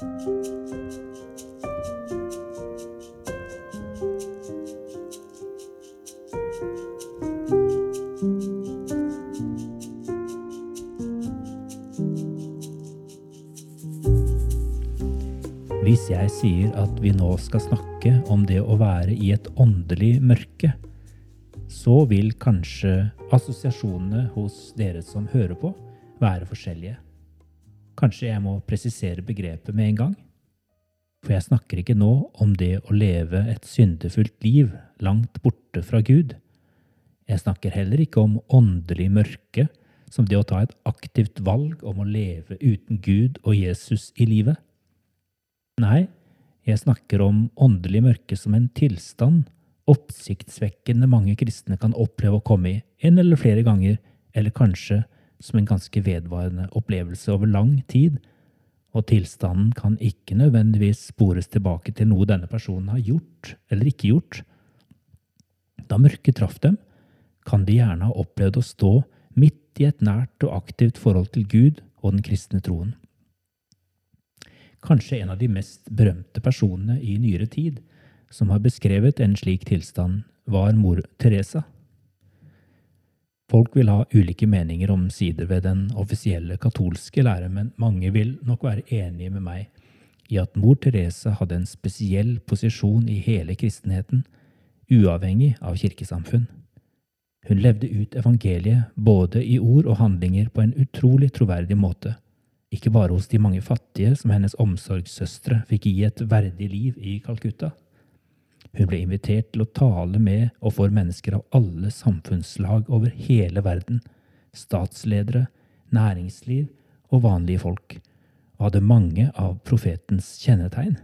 Hvis jeg sier at vi nå skal snakke om det å være i et åndelig mørke, så vil kanskje assosiasjonene hos dere som hører på, være forskjellige. Kanskje jeg må presisere begrepet med en gang? For jeg snakker ikke nå om det å leve et syndefullt liv langt borte fra Gud. Jeg snakker heller ikke om åndelig mørke, som det å ta et aktivt valg om å leve uten Gud og Jesus i livet. Nei, jeg snakker om åndelig mørke som en tilstand oppsiktsvekkende mange kristne kan oppleve å komme i en eller flere ganger, eller kanskje som en ganske vedvarende opplevelse over lang tid, og tilstanden kan ikke nødvendigvis spores tilbake til noe denne personen har gjort eller ikke gjort. Da mørket traff dem, kan de gjerne ha opplevd å stå midt i et nært og aktivt forhold til Gud og den kristne troen. Kanskje en av de mest berømte personene i nyere tid som har beskrevet en slik tilstand, var mor Teresa. Folk vil ha ulike meninger om sider ved den offisielle katolske lære, men mange vil nok være enige med meg i at mor Teresa hadde en spesiell posisjon i hele kristenheten, uavhengig av kirkesamfunn. Hun levde ut evangeliet både i ord og handlinger på en utrolig troverdig måte ikke bare hos de mange fattige som hennes omsorgssøstre fikk gi et verdig liv i Calcutta. Hun ble invitert til å tale med og for mennesker av alle samfunnslag over hele verden, statsledere, næringsliv og vanlige folk, og hadde mange av profetens kjennetegn.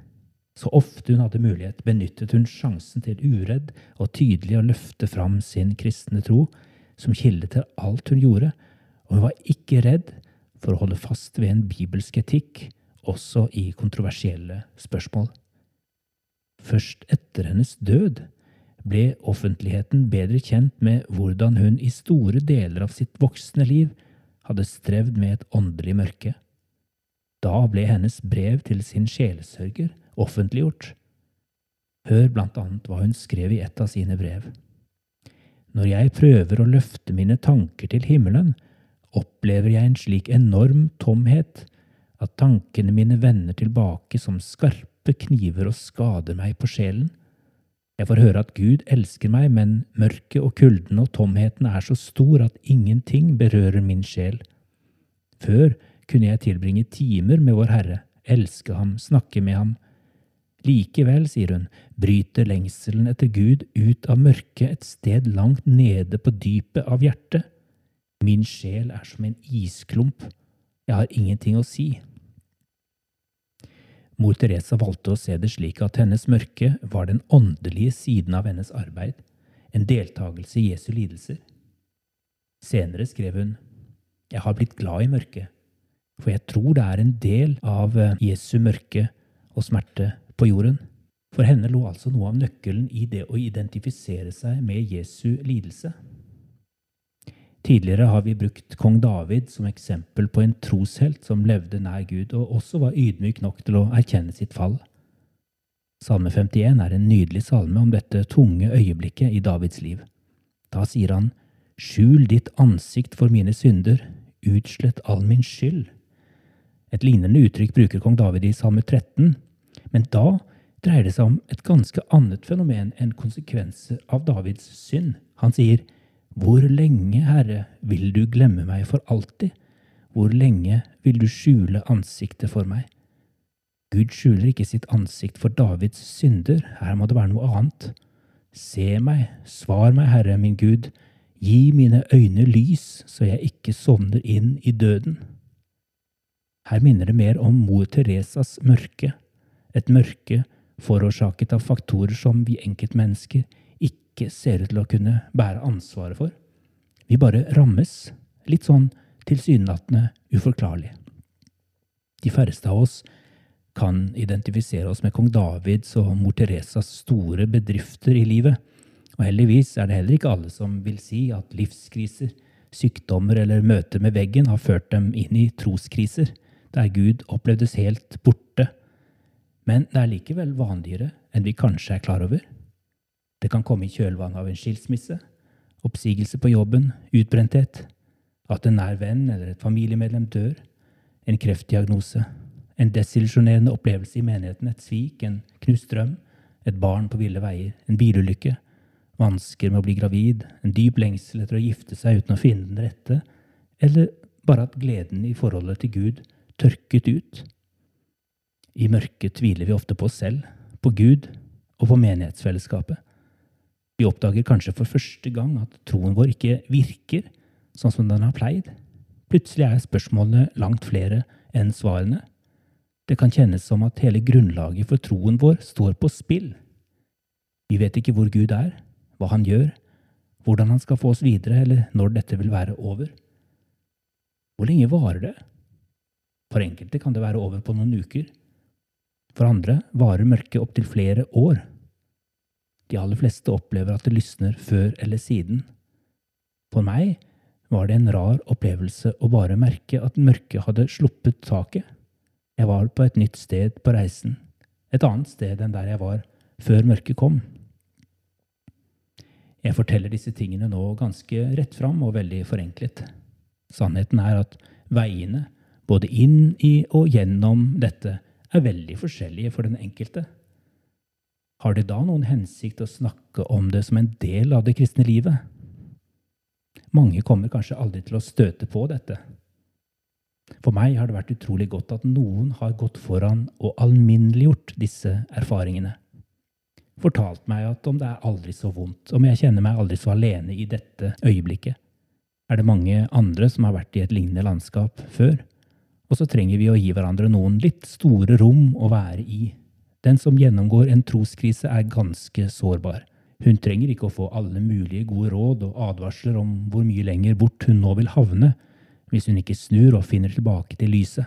Så ofte hun hadde mulighet, benyttet hun sjansen til uredd og tydelig å løfte fram sin kristne tro som kilde til alt hun gjorde, og hun var ikke redd for å holde fast ved en bibelsk etikk, også i kontroversielle spørsmål. Først etter hennes død ble offentligheten bedre kjent med hvordan hun i store deler av sitt voksne liv hadde strevd med et åndelig mørke. Da ble hennes brev til sin sjelesørger offentliggjort. Hør blant annet hva hun skrev i et av sine brev. Når jeg prøver å løfte mine tanker til himmelen, opplever jeg en slik enorm tomhet at tankene mine vender tilbake som skarpe kniver og skader meg på sjelen. Jeg får høre at Gud elsker meg, men mørket og kulden og tomheten er så stor at ingenting berører min sjel. Før kunne jeg tilbringe timer med Vår Herre, elske ham, snakke med ham. Likevel, sier hun, bryter lengselen etter Gud ut av mørket et sted langt nede på dypet av hjertet. Min sjel er som en isklump, jeg har ingenting å si. Mor Teresa valgte å se det slik at hennes mørke var den åndelige siden av hennes arbeid, en deltakelse i Jesu lidelser. Senere skrev hun, Jeg har blitt glad i mørket, for jeg tror det er en del av eh, Jesu mørke og smerte på jorden. For henne lå altså noe av nøkkelen i det å identifisere seg med Jesu lidelse. Tidligere har vi brukt kong David som eksempel på en troshelt som levde nær Gud, og også var ydmyk nok til å erkjenne sitt fall. Salme 51 er en nydelig salme om dette tunge øyeblikket i Davids liv. Da sier han, Skjul ditt ansikt for mine synder, utslett all min skyld. Et lignende uttrykk bruker kong David i Salme 13, men da dreier det seg om et ganske annet fenomen enn konsekvenser av Davids synd. Han sier, hvor lenge, Herre, vil du glemme meg for alltid? Hvor lenge vil du skjule ansiktet for meg? Gud skjuler ikke sitt ansikt for Davids synder, her må det være noe annet. Se meg, svar meg, Herre min Gud, gi mine øyne lys, så jeg ikke sovner inn i døden. Her minner det mer om mor Teresas mørke, et mørke forårsaket av faktorer som vi enkeltmennesker ikke ser ut til å kunne bære ansvaret for. Vi bare rammes, litt sånn tilsynelatende uforklarlig. De færreste av oss kan identifisere oss med kong Davids og mor Teresas store bedrifter i livet, og heldigvis er det heller ikke alle som vil si at livskriser, sykdommer eller møter med veggen har ført dem inn i troskriser, der Gud opplevdes helt borte Men det er likevel vanligere enn vi kanskje er klar over. Det kan komme i kjølvannet av en skilsmisse, oppsigelse på jobben, utbrenthet, at en nær venn eller et familiemedlem dør, en kreftdiagnose, en desillusjonerende opplevelse i menigheten, et svik, en knust drøm, et barn på ville veier, en bilulykke, vansker med å bli gravid, en dyp lengsel etter å gifte seg uten å finne den rette, eller bare at gleden i forholdet til Gud tørket ut. I mørket tviler vi ofte på oss selv, på Gud og på menighetsfellesskapet. Vi oppdager kanskje for første gang at troen vår ikke virker sånn som den har pleid. Plutselig er spørsmålene langt flere enn svarene. Det kan kjennes som at hele grunnlaget for troen vår står på spill. Vi vet ikke hvor Gud er, hva han gjør, hvordan han skal få oss videre, eller når dette vil være over. Hvor lenge varer det? For enkelte kan det være over på noen uker. For andre varer mørket opptil flere år. De aller fleste opplever at det lysner før eller siden. For meg var det en rar opplevelse å bare merke at mørket hadde sluppet taket. Jeg var på et nytt sted på reisen, et annet sted enn der jeg var før mørket kom. Jeg forteller disse tingene nå ganske rett fram og veldig forenklet. Sannheten er at veiene, både inn i og gjennom dette, er veldig forskjellige for den enkelte. Har det da noen hensikt å snakke om det som en del av det kristne livet? Mange kommer kanskje aldri til å støte på dette. For meg har det vært utrolig godt at noen har gått foran og alminneliggjort disse erfaringene fortalt meg at om det er aldri så vondt, om jeg kjenner meg aldri så alene i dette øyeblikket, er det mange andre som har vært i et lignende landskap før, og så trenger vi å gi hverandre noen litt store rom å være i. Den som gjennomgår en troskrise, er ganske sårbar. Hun trenger ikke å få alle mulige gode råd og advarsler om hvor mye lenger bort hun nå vil havne, hvis hun ikke snur og finner tilbake til lyset.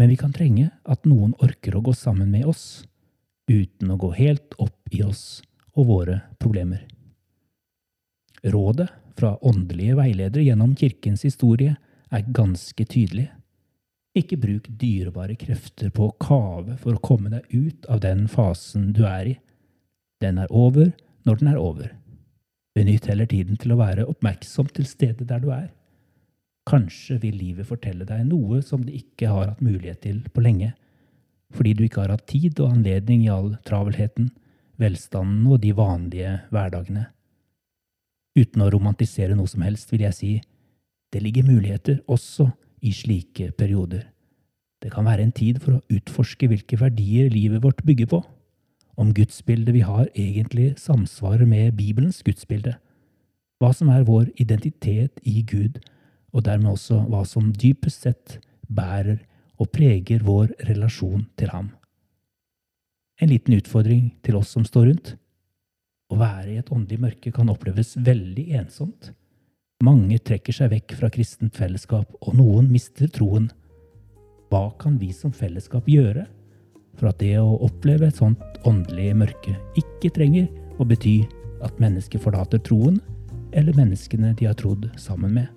Men vi kan trenge at noen orker å gå sammen med oss, uten å gå helt opp i oss og våre problemer. Rådet fra åndelige veiledere gjennom kirkens historie er ganske tydelig. Ikke bruk dyrebare krefter på å kave for å komme deg ut av den fasen du er i. Den er over når den er over. Benytt heller tiden til å være oppmerksom til stedet der du er. Kanskje vil livet fortelle deg noe som det ikke har hatt mulighet til på lenge fordi du ikke har hatt tid og anledning i all travelheten, velstanden og de vanlige hverdagene. Uten å romantisere noe som helst vil jeg si det ligger muligheter også i slike perioder. Det kan være en tid for å utforske hvilke verdier livet vårt bygger på, om gudsbildet vi har egentlig samsvarer med Bibelens gudsbilde, hva som er vår identitet i Gud, og dermed også hva som dypest sett bærer og preger vår relasjon til ham. En liten utfordring til oss som står rundt. Å være i et åndelig mørke kan oppleves veldig ensomt. Mange trekker seg vekk fra kristent fellesskap, og noen mister troen. Hva kan vi som fellesskap gjøre for at det å oppleve et sånt åndelig mørke ikke trenger å bety at mennesker forlater troen eller menneskene de har trodd sammen med?